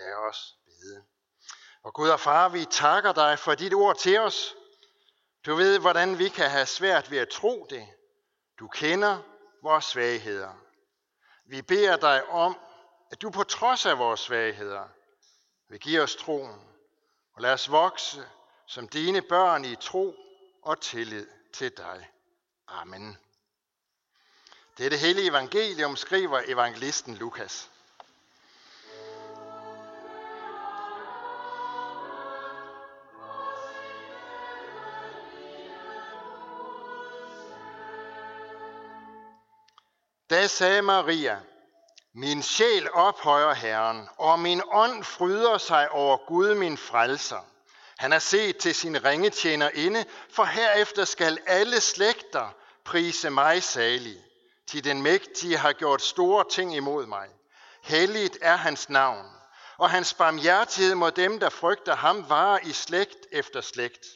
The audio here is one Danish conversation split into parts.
Lad os bede. Og Gud og far, vi takker dig for dit ord til os. Du ved, hvordan vi kan have svært ved at tro det. Du kender vores svagheder. Vi beder dig om, at du på trods af vores svagheder vil give os troen, og lad os vokse som dine børn i tro og tillid til dig. Amen. Det er det hellige evangelium, skriver evangelisten Lukas. Da sagde Maria, min sjæl ophøjer Herren, og min ånd fryder sig over Gud min frelser. Han har set til sin ringetjener inde, for herefter skal alle slægter prise mig salig. Til den mægtige har gjort store ting imod mig. Helligt er hans navn, og hans barmhjertighed mod dem, der frygter ham, varer i slægt efter slægt.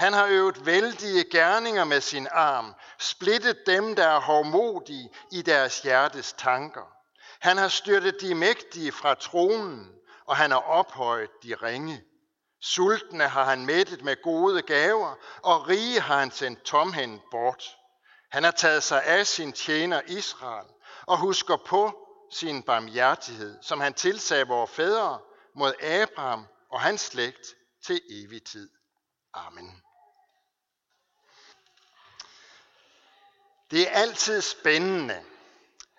Han har øvet vældige gerninger med sin arm, splittet dem, der er hovmodige i deres hjertes tanker. Han har styrtet de mægtige fra tronen, og han har ophøjet de ringe. Sultne har han mættet med gode gaver, og rige har han sendt tomhændet bort. Han har taget sig af sin tjener Israel, og husker på sin barmhjertighed, som han tilsagde vores fædre mod Abraham og hans slægt til evig tid. Amen. Det er altid spændende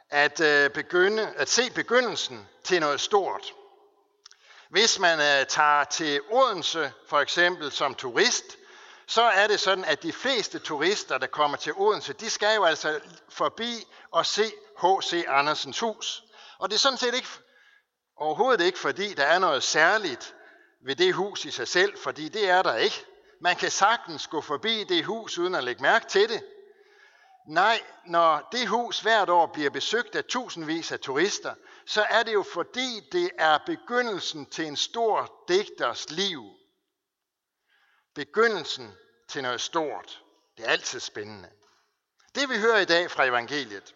at, øh, begynde, at se begyndelsen til noget stort. Hvis man øh, tager til Odense for eksempel som turist, så er det sådan, at de fleste turister, der kommer til Odense, de skal jo altså forbi og se H.C. Andersens hus. Og det er sådan set ikke, overhovedet ikke, fordi der er noget særligt ved det hus i sig selv, fordi det er der ikke. Man kan sagtens gå forbi det hus uden at lægge mærke til det. Nej, når det hus hvert år bliver besøgt af tusindvis af turister, så er det jo fordi, det er begyndelsen til en stor digters liv. Begyndelsen til noget stort. Det er altid spændende. Det vi hører i dag fra evangeliet,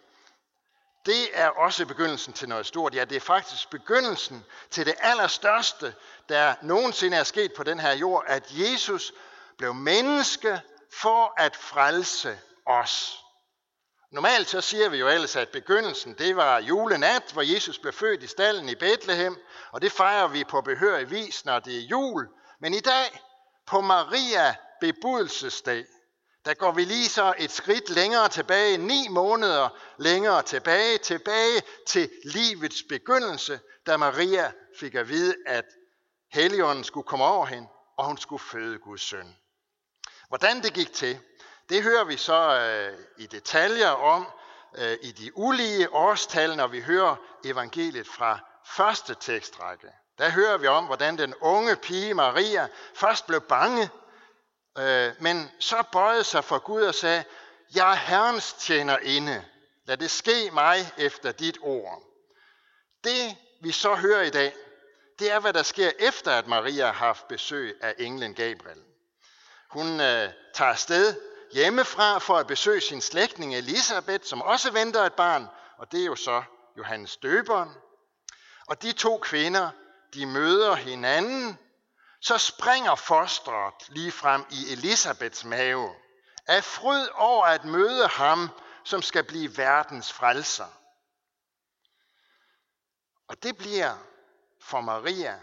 det er også begyndelsen til noget stort. Ja, det er faktisk begyndelsen til det allerstørste, der nogensinde er sket på den her jord, at Jesus blev menneske for at frelse os. Normalt så siger vi jo ellers, at begyndelsen det var julenat, hvor Jesus blev født i stallen i Bethlehem, og det fejrer vi på behørig vis, når det er jul. Men i dag, på Maria bebudelsesdag, der går vi lige så et skridt længere tilbage, ni måneder længere tilbage, tilbage til livets begyndelse, da Maria fik at vide, at Helligånden skulle komme over hende, og hun skulle føde Guds søn. Hvordan det gik til, det hører vi så øh, i detaljer om øh, i de ulige årstal, når vi hører evangeliet fra første tekstrække. Der hører vi om, hvordan den unge pige Maria først blev bange, øh, men så bøjede sig for Gud og sagde, jeg er Herrens tjener inde. Lad det ske mig efter dit ord. Det vi så hører i dag, det er, hvad der sker efter, at Maria har haft besøg af englen Gabriel. Hun øh, tager afsted hjemmefra for at besøge sin slægtning Elisabeth, som også venter et barn, og det er jo så Johannes døberen. Og de to kvinder, de møder hinanden, så springer fosteret lige frem i Elisabeths mave, af fryd over at møde ham, som skal blive verdens frelser. Og det bliver for Maria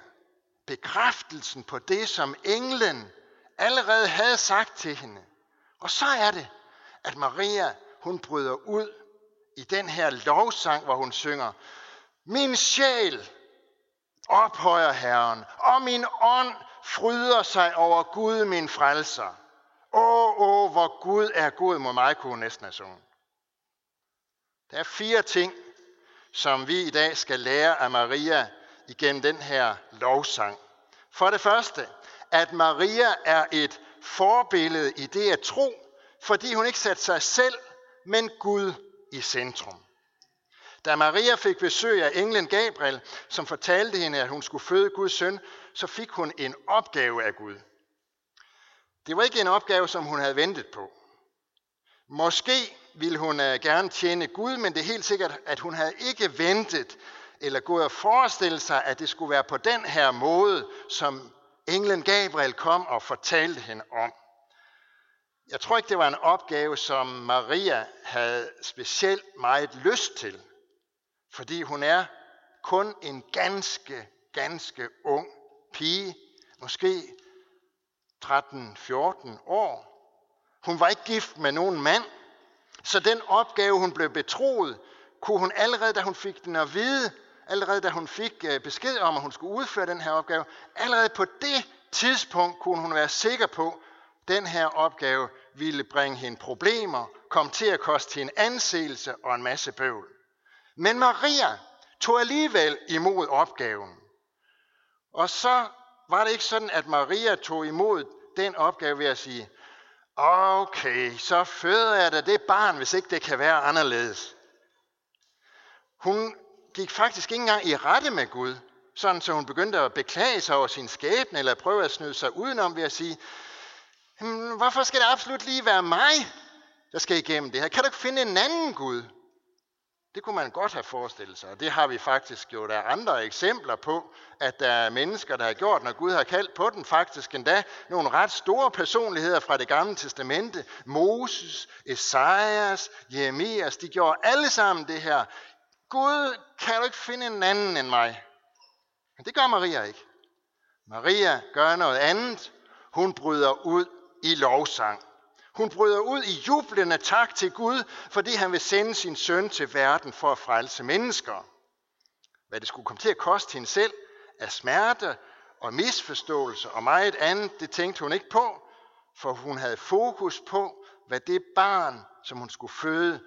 bekræftelsen på det, som englen allerede havde sagt til hende. Og så er det, at Maria, hun bryder ud i den her lovsang, hvor hun synger, Min sjæl ophøjer Herren, og min ånd fryder sig over Gud, min frelser. Åh, åh, hvor Gud er god mod mig, kunne hun næsten have sunget. Der er fire ting, som vi i dag skal lære af Maria igennem den her lovsang. For det første, at Maria er et forbillede i det at tro, fordi hun ikke satte sig selv, men Gud i centrum. Da Maria fik besøg af englen Gabriel, som fortalte hende, at hun skulle føde Guds søn, så fik hun en opgave af Gud. Det var ikke en opgave, som hun havde ventet på. Måske ville hun øh, gerne tjene Gud, men det er helt sikkert, at hun havde ikke ventet eller gået og forestillet sig, at det skulle være på den her måde, som englen Gabriel kom og fortalte hende om. Jeg tror ikke, det var en opgave, som Maria havde specielt meget lyst til, fordi hun er kun en ganske, ganske ung pige, måske 13-14 år. Hun var ikke gift med nogen mand, så den opgave, hun blev betroet, kunne hun allerede, da hun fik den at vide, allerede da hun fik øh, besked om, at hun skulle udføre den her opgave, allerede på det tidspunkt kunne hun være sikker på, at den her opgave ville bringe hende problemer, kom til at koste hende anseelse og en masse bøvl. Men Maria tog alligevel imod opgaven. Og så var det ikke sådan, at Maria tog imod den opgave ved at sige, okay, så føder jeg da det barn, hvis ikke det kan være anderledes. Hun gik faktisk ikke engang i rette med Gud, sådan så hun begyndte at beklage sig over sin skæbne, eller prøve at snyde sig udenom ved at sige, hvorfor skal det absolut lige være mig, der skal igennem det her? Kan du ikke finde en anden Gud? Det kunne man godt have forestillet sig, og det har vi faktisk jo der andre eksempler på, at der er mennesker, der har gjort, når Gud har kaldt på den, faktisk endda nogle ret store personligheder fra det gamle testamente. Moses, Esajas, Jeremias, de gjorde alle sammen det her. Gud, kan du ikke finde en anden end mig? Men det gør Maria ikke. Maria gør noget andet. Hun bryder ud i lovsang. Hun bryder ud i jublende tak til Gud, fordi han vil sende sin søn til verden for at frelse mennesker. Hvad det skulle komme til at koste hende selv af smerte og misforståelse og meget andet, det tænkte hun ikke på, for hun havde fokus på, hvad det barn, som hun skulle føde,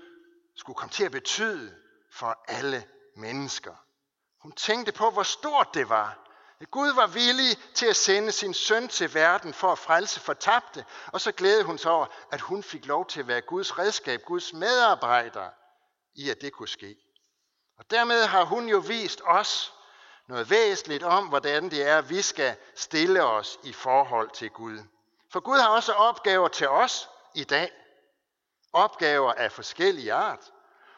skulle komme til at betyde for alle mennesker. Hun tænkte på, hvor stort det var, Gud var villig til at sende sin søn til verden for at frelse fortabte, og så glædede hun sig over, at hun fik lov til at være Guds redskab, Guds medarbejder i, at det kunne ske. Og dermed har hun jo vist os noget væsentligt om, hvordan det er, at vi skal stille os i forhold til Gud. For Gud har også opgaver til os i dag. Opgaver af forskellige art.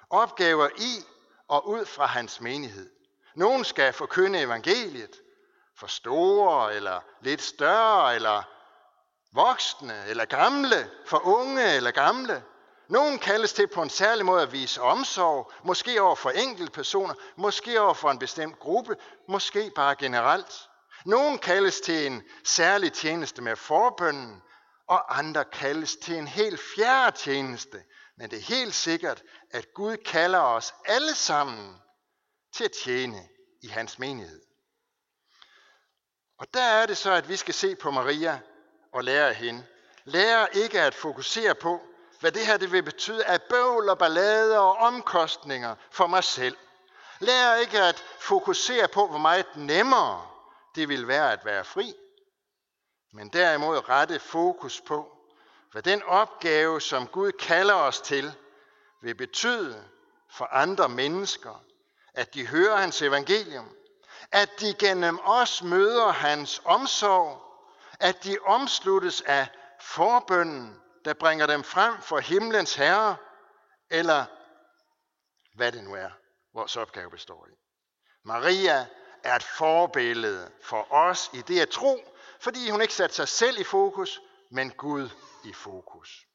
Opgaver i og ud fra hans menighed. Nogen skal forkynde evangeliet, for store, eller lidt større, eller voksne, eller gamle, for unge eller gamle. Nogen kaldes til på en særlig måde at vise omsorg, måske over for enkelte personer, måske over for en bestemt gruppe, måske bare generelt. Nogen kaldes til en særlig tjeneste med forbønden, og andre kaldes til en helt fjerde tjeneste. Men det er helt sikkert, at Gud kalder os alle sammen til at tjene i hans menighed. Og der er det så, at vi skal se på Maria og lære af hende. Lære ikke at fokusere på, hvad det her det vil betyde af bøvl og ballade og omkostninger for mig selv. Lær ikke at fokusere på, hvor meget nemmere det vil være at være fri. Men derimod rette fokus på, hvad den opgave, som Gud kalder os til, vil betyde for andre mennesker, at de hører hans evangelium, at de gennem os møder hans omsorg, at de omsluttes af forbønnen, der bringer dem frem for himlens herre, eller hvad det nu er, vores opgave består i. Maria er et forbillede for os i det at tro, fordi hun ikke satte sig selv i fokus, men Gud i fokus.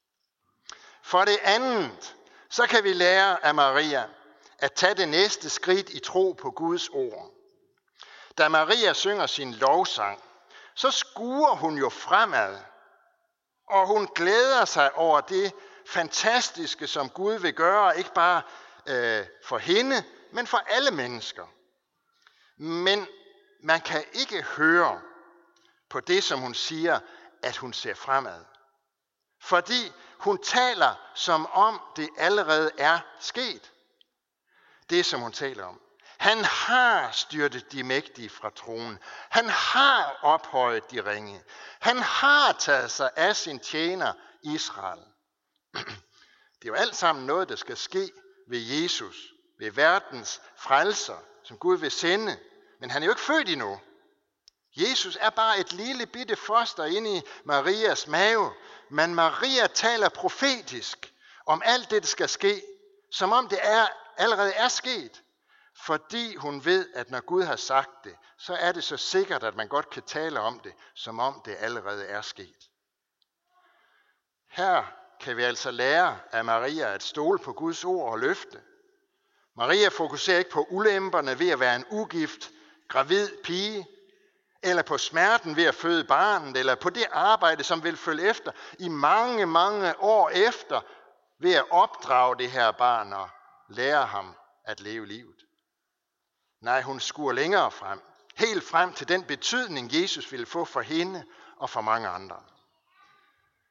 For det andet, så kan vi lære af Maria at tage det næste skridt i tro på Guds ord. Da Maria synger sin lovsang, så skuer hun jo fremad, og hun glæder sig over det fantastiske, som Gud vil gøre, ikke bare øh, for hende, men for alle mennesker. Men man kan ikke høre på det, som hun siger, at hun ser fremad. Fordi hun taler, som om det allerede er sket. Det, som hun taler om. Han har styrtet de mægtige fra tronen. Han har ophøjet de ringe. Han har taget sig af sin tjener Israel. Det er jo alt sammen noget, der skal ske ved Jesus, ved verdens frelser, som Gud vil sende. Men han er jo ikke født endnu. Jesus er bare et lille bitte foster inde i Marias mave, men Maria taler profetisk om alt det, der skal ske, som om det er, allerede er sket. fordi hun ved, at når Gud har sagt det, så er det så sikkert, at man godt kan tale om det, som om det allerede er sket. Her kan vi altså lære af Maria at stole på Guds ord og løfte. Maria fokuserer ikke på ulemperne ved at være en ugift, gravid pige, eller på smerten ved at føde barnet, eller på det arbejde, som vil følge efter i mange, mange år efter, ved at opdrage det her barn og lære ham at leve livet. Nej, hun skuer længere frem. Helt frem til den betydning, Jesus ville få for hende og for mange andre.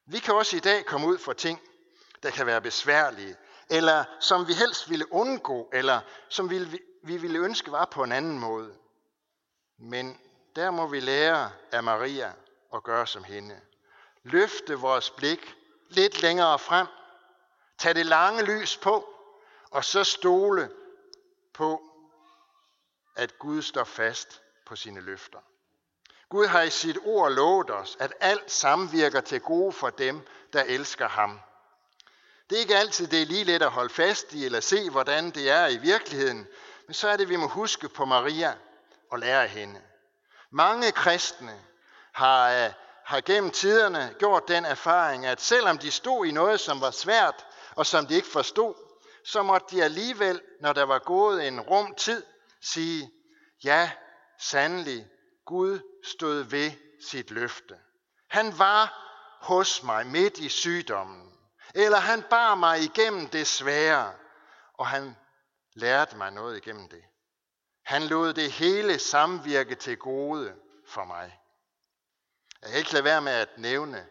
Vi kan også i dag komme ud for ting, der kan være besværlige, eller som vi helst ville undgå, eller som vi, vi ville ønske var på en anden måde. Men der må vi lære af Maria at gøre som hende. Løfte vores blik lidt længere frem. Tag det lange lys på, og så stole på, at Gud står fast på sine løfter. Gud har i sit ord lovet os, at alt samvirker til gode for dem, der elsker ham. Det er ikke altid det er lige let at holde fast i eller se, hvordan det er i virkeligheden, men så er det, vi må huske på Maria og lære af hende. Mange kristne har, øh, har gennem tiderne gjort den erfaring, at selvom de stod i noget, som var svært og som de ikke forstod, så måtte de alligevel, når der var gået en rum tid, sige, ja, sandelig, Gud stod ved sit løfte. Han var hos mig midt i sygdommen, eller han bar mig igennem det svære, og han lærte mig noget igennem det. Han lod det hele samvirke til gode for mig. Jeg kan ikke lade være med at nævne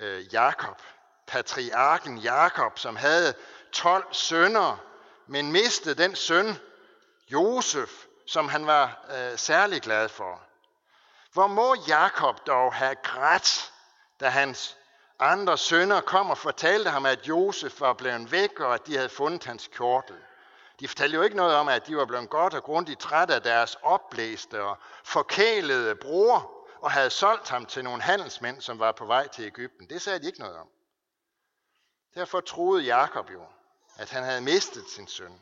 øh, Jakob, patriarken Jakob, som havde 12 sønner, men mistede den søn, Josef, som han var øh, særlig glad for. Hvor må Jakob dog have grædt, da hans andre sønner kom og fortalte ham, at Josef var blevet væk, og at de havde fundet hans kjortel. De fortalte jo ikke noget om, at de var blevet godt og grundigt trætte af deres opblæste og forkælede bror, og havde solgt ham til nogle handelsmænd, som var på vej til Ægypten. Det sagde de ikke noget om. Derfor troede Jakob jo, at han havde mistet sin søn.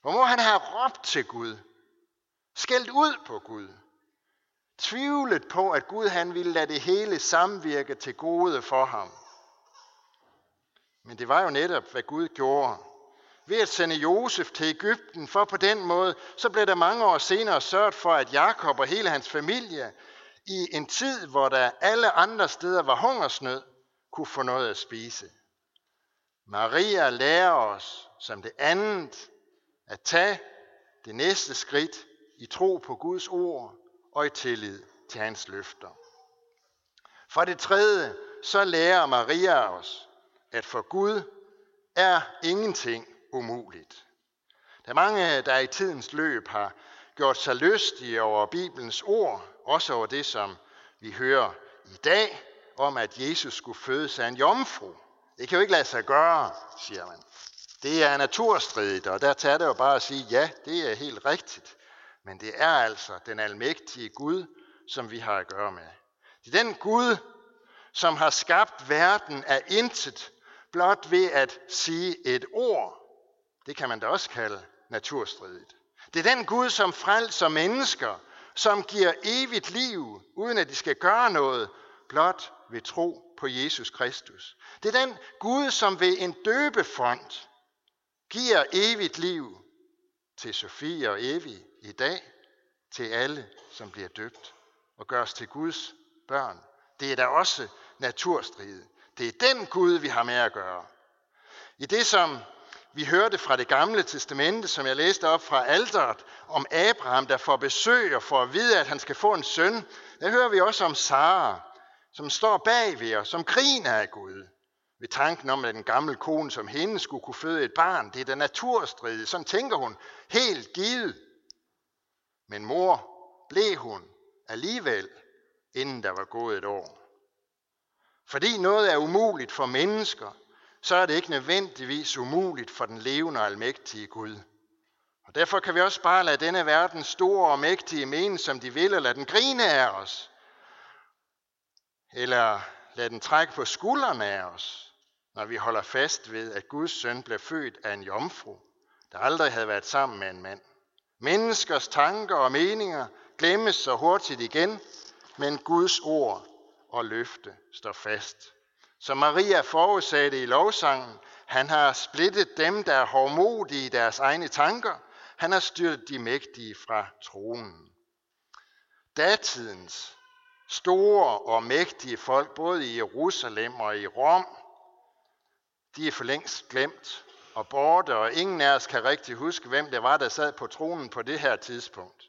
Hvor må han have råbt til Gud, skældt ud på Gud, tvivlet på, at Gud han ville lade det hele samvirke til gode for ham. Men det var jo netop, hvad Gud gjorde. Ved at sende Josef til Ægypten, for på den måde, så blev der mange år senere sørget for, at Jakob og hele hans familie, i en tid, hvor der alle andre steder var hungersnød, kunne få noget at spise. Maria lærer os som det andet at tage det næste skridt i tro på Guds ord og i tillid til hans løfter. For det tredje, så lærer Maria os, at for Gud er ingenting umuligt. Der er mange, der i tidens løb har gjort sig lystige over Bibelens ord, også over det, som vi hører i dag, om at Jesus skulle fødes af en jomfru. Det kan jo ikke lade sig gøre, siger man. Det er naturstridigt, og der tager det jo bare at sige, ja, det er helt rigtigt. Men det er altså den almægtige Gud, som vi har at gøre med. Det er den Gud, som har skabt verden af intet, blot ved at sige et ord. Det kan man da også kalde naturstridigt. Det er den Gud, som frelser mennesker, som giver evigt liv, uden at de skal gøre noget, blot ved tro på Jesus Kristus. Det er den Gud, som ved en døbefond giver evigt liv til Sofie og Evi i dag, til alle, som bliver døbt og gøres til Guds børn. Det er da også naturstridet. Det er den Gud, vi har med at gøre. I det, som vi hørte fra det gamle testamente, som jeg læste op fra alderet, om Abraham, der får besøg og får at vide, at han skal få en søn, der hører vi også om Sara, som står bagved og som griner af Gud. Ved tanken om, at den gamle kone som hende skulle kunne føde et barn, det er da naturstridigt. Sådan tænker hun helt givet. Men mor blev hun alligevel, inden der var gået et år. Fordi noget er umuligt for mennesker, så er det ikke nødvendigvis umuligt for den levende og almægtige Gud. Og derfor kan vi også bare lade denne verden store og mægtige mene, som de vil, og lade den grine af os. Eller lade den trække på skuldrene af os, når vi holder fast ved, at Guds søn blev født af en jomfru, der aldrig havde været sammen med en mand. Menneskers tanker og meninger glemmes så hurtigt igen, men Guds ord og løfte står fast. Som Maria forudsagde i lovsangen, han har splittet dem, der er hårdmodige i deres egne tanker. Han har styrt de mægtige fra tronen. Datidens store og mægtige folk, både i Jerusalem og i Rom, de er for længst glemt og borte, og ingen af os kan rigtig huske, hvem det var, der sad på tronen på det her tidspunkt.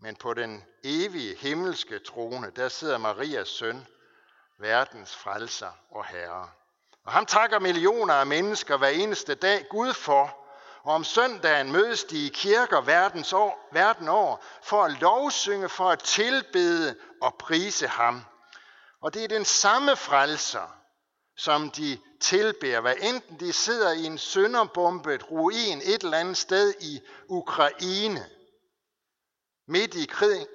Men på den evige himmelske trone, der sidder Marias søn, verdens frelser og herre. Og ham takker millioner af mennesker hver eneste dag Gud for, og om søndagen mødes de i kirker verdens år, verden over for at lovsynge, for at tilbede og prise ham. Og det er den samme frelser, som de tilbærer, hvad enten de sidder i en sønderbombet ruin et eller andet sted i Ukraine, midt i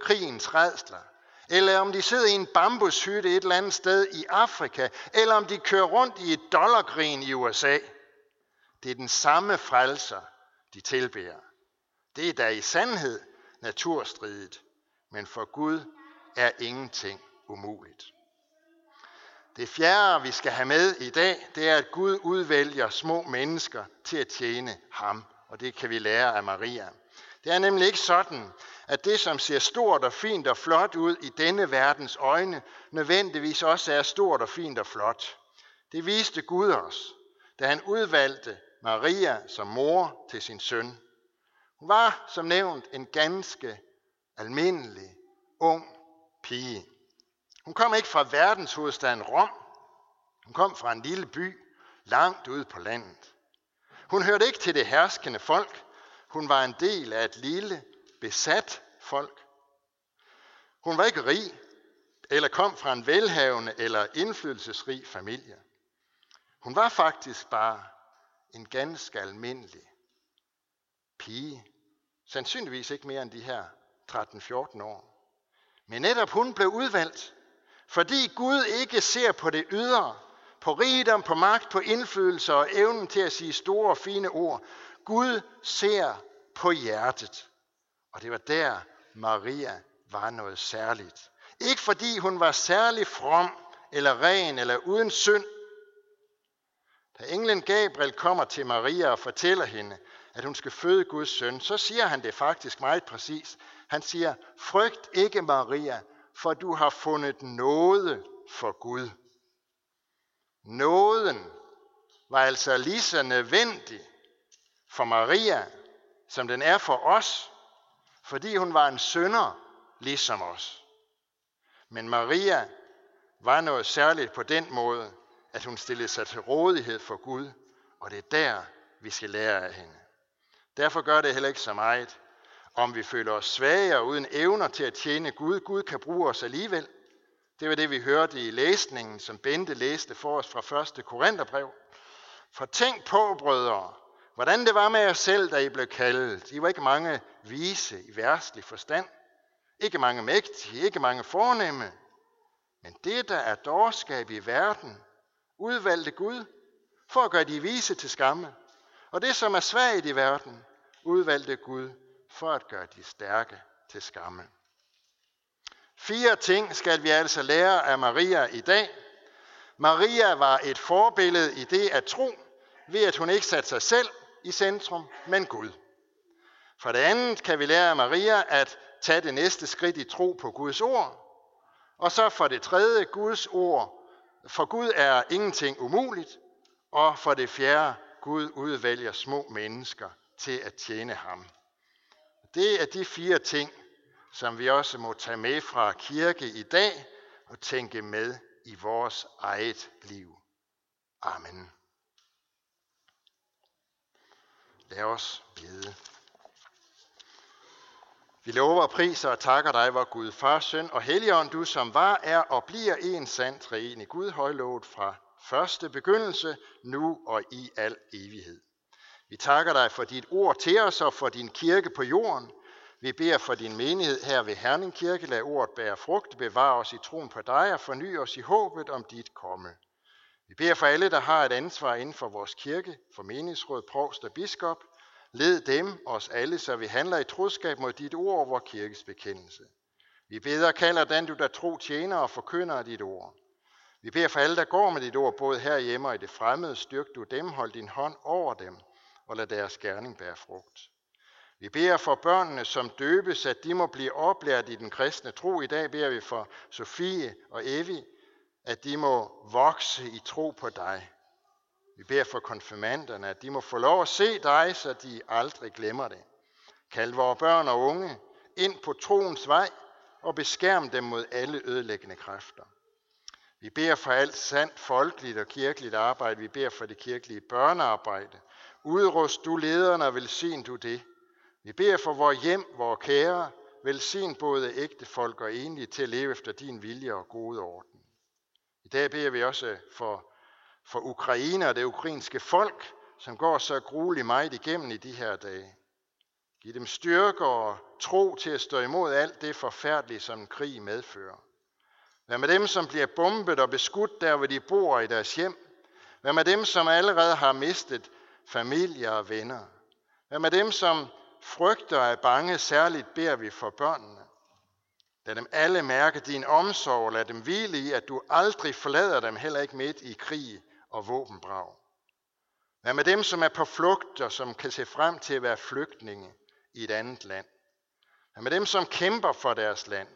krigens redsler, eller om de sidder i en bambushytte et eller andet sted i Afrika, eller om de kører rundt i et dollargrin i USA. Det er den samme frelser, de tilbærer. Det er da i sandhed naturstridigt, men for Gud er ingenting umuligt. Det fjerde, vi skal have med i dag, det er, at Gud udvælger små mennesker til at tjene ham. Og det kan vi lære af Maria. Det er nemlig ikke sådan, at det, som ser stort og fint og flot ud i denne verdens øjne, nødvendigvis også er stort og fint og flot. Det viste Gud os, da han udvalgte Maria som mor til sin søn. Hun var, som nævnt, en ganske almindelig, ung pige. Hun kom ikke fra verdenshovedstaden Rom. Hun kom fra en lille by langt ude på landet. Hun hørte ikke til det herskende folk. Hun var en del af et lille, besat folk. Hun var ikke rig, eller kom fra en velhavende eller indflydelsesrig familie. Hun var faktisk bare en ganske almindelig pige. Sandsynligvis ikke mere end de her 13-14 år. Men netop hun blev udvalgt, fordi Gud ikke ser på det ydre, på rigdom, på magt, på indflydelse og evnen til at sige store og fine ord. Gud ser på hjertet. Og det var der, Maria var noget særligt. Ikke fordi hun var særlig from, eller ren, eller uden synd. Da englen Gabriel kommer til Maria og fortæller hende, at hun skal føde Guds søn, så siger han det faktisk meget præcis. Han siger, frygt ikke Maria, for du har fundet noget for Gud. Nåden var altså lige så nødvendig for Maria, som den er for os, fordi hun var en sønder ligesom os. Men Maria var noget særligt på den måde, at hun stillede sig til rådighed for Gud, og det er der, vi skal lære af hende. Derfor gør det heller ikke så meget, om vi føler os svage og uden evner til at tjene Gud. Gud kan bruge os alligevel. Det var det, vi hørte i læsningen, som Bente læste for os fra 1. Korintherbrev. For tænk på, brødre, hvordan det var med jer selv, da I blev kaldet. I var ikke mange vise i værstlig forstand. Ikke mange mægtige, ikke mange fornemme. Men det, der er dårskab i verden, udvalgte Gud, for at gøre de vise til skamme. Og det, som er svagt i verden, udvalgte Gud for at gøre de stærke til skamme. Fire ting skal vi altså lære af Maria i dag. Maria var et forbillede i det at tro, ved at hun ikke satte sig selv i centrum, men Gud. For det andet kan vi lære af Maria at tage det næste skridt i tro på Guds ord. Og så for det tredje, Guds ord. For Gud er ingenting umuligt. Og for det fjerde, Gud udvælger små mennesker til at tjene ham. Det er de fire ting, som vi også må tage med fra kirke i dag og tænke med i vores eget liv. Amen. Lad os bede. Vi lover og priser og takker dig, vor Gud, Far, Søn og Helligånd, du som var, er og bliver en sand træen i Gud højlovet fra første begyndelse, nu og i al evighed. Vi takker dig for dit ord til os og for din kirke på jorden. Vi beder for din menighed her ved Herning Kirke. Lad ordet bære frugt, bevare os i troen på dig og forny os i håbet om dit komme. Vi beder for alle, der har et ansvar inden for vores kirke, for menighedsråd, provst og biskop. Led dem, os alle, så vi handler i troskab mod dit ord og vor kirkes bekendelse. Vi beder og kalder den, du der tro tjener og forkynder dit ord. Vi beder for alle, der går med dit ord, både her hjemme og i det fremmede, styrk du dem, hold din hånd over dem, og lad deres gerning bære frugt. Vi beder for børnene, som døbes, at de må blive oplært i den kristne tro. I dag beder vi for Sofie og Evi, at de må vokse i tro på dig. Vi beder for konfirmanderne, at de må få lov at se dig, så de aldrig glemmer det. Kald vores børn og unge ind på troens vej og beskærm dem mod alle ødelæggende kræfter. Vi beder for alt sandt folkeligt og kirkeligt arbejde. Vi beder for det kirkelige børnearbejde. Udrust du lederne og velsign du det. Vi beder for vores hjem, vores kære. Velsign både ægte folk og enlige til at leve efter din vilje og gode orden. I dag beder vi også øh, for, for Ukraine og det ukrainske folk, som går så grueligt meget igennem i de her dage. Giv dem styrke og tro til at stå imod alt det forfærdelige, som en krig medfører. Hvad med dem, som bliver bombet og beskudt der, hvor de bor i deres hjem? Hvad med dem, som allerede har mistet familie og venner? Hvad med dem, som frygter og er bange? Særligt beder vi for børnene. Lad dem alle mærke din omsorg, lad dem hvile i, at du aldrig forlader dem, heller ikke midt i krig og våbenbrag. Hvad med dem, som er på flugt og som kan se frem til at være flygtninge i et andet land? Hvad med dem, som kæmper for deres land?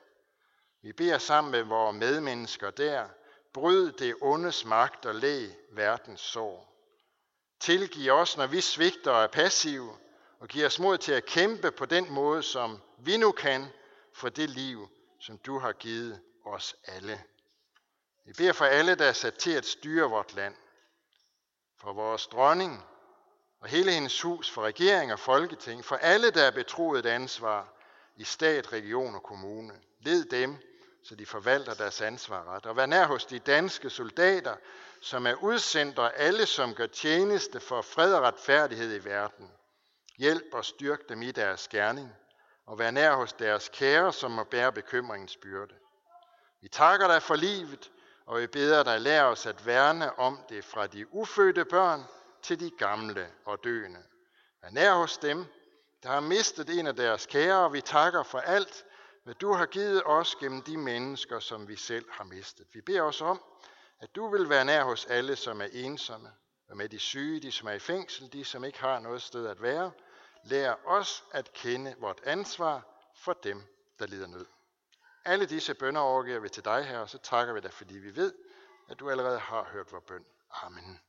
Vi beder sammen med vores medmennesker der, bryd det ondes magt og læg verdens sår. Tilgiv os, når vi svigter og er passive, og giv os mod til at kæmpe på den måde, som vi nu kan, for det liv, som du har givet os alle. Vi beder for alle, der er sat til at styre vort land. For vores dronning og hele hendes hus, for regering og folketing, for alle, der er betroet et ansvar i stat, region og kommune. Led dem, så de forvalter deres ansvar ret. Og vær nær hos de danske soldater, som er udsendt, og alle, som gør tjeneste for fred og retfærdighed i verden. Hjælp og styrk dem i deres gerning, og vær nær hos deres kære, som må bære bekymringens byrde. Vi takker dig for livet, og vi beder dig lære os at værne om det fra de ufødte børn til de gamle og døende. Vær nær hos dem, der har mistet en af deres kære, og vi takker for alt, hvad du har givet os gennem de mennesker, som vi selv har mistet. Vi beder os om, at du vil være nær hos alle, som er ensomme, og med de syge, de som er i fængsel, de som ikke har noget sted at være. Lær os at kende vort ansvar for dem, der lider nød. Alle disse bønder overgiver vi til dig her, og så takker vi dig, fordi vi ved, at du allerede har hørt vores bøn. Amen.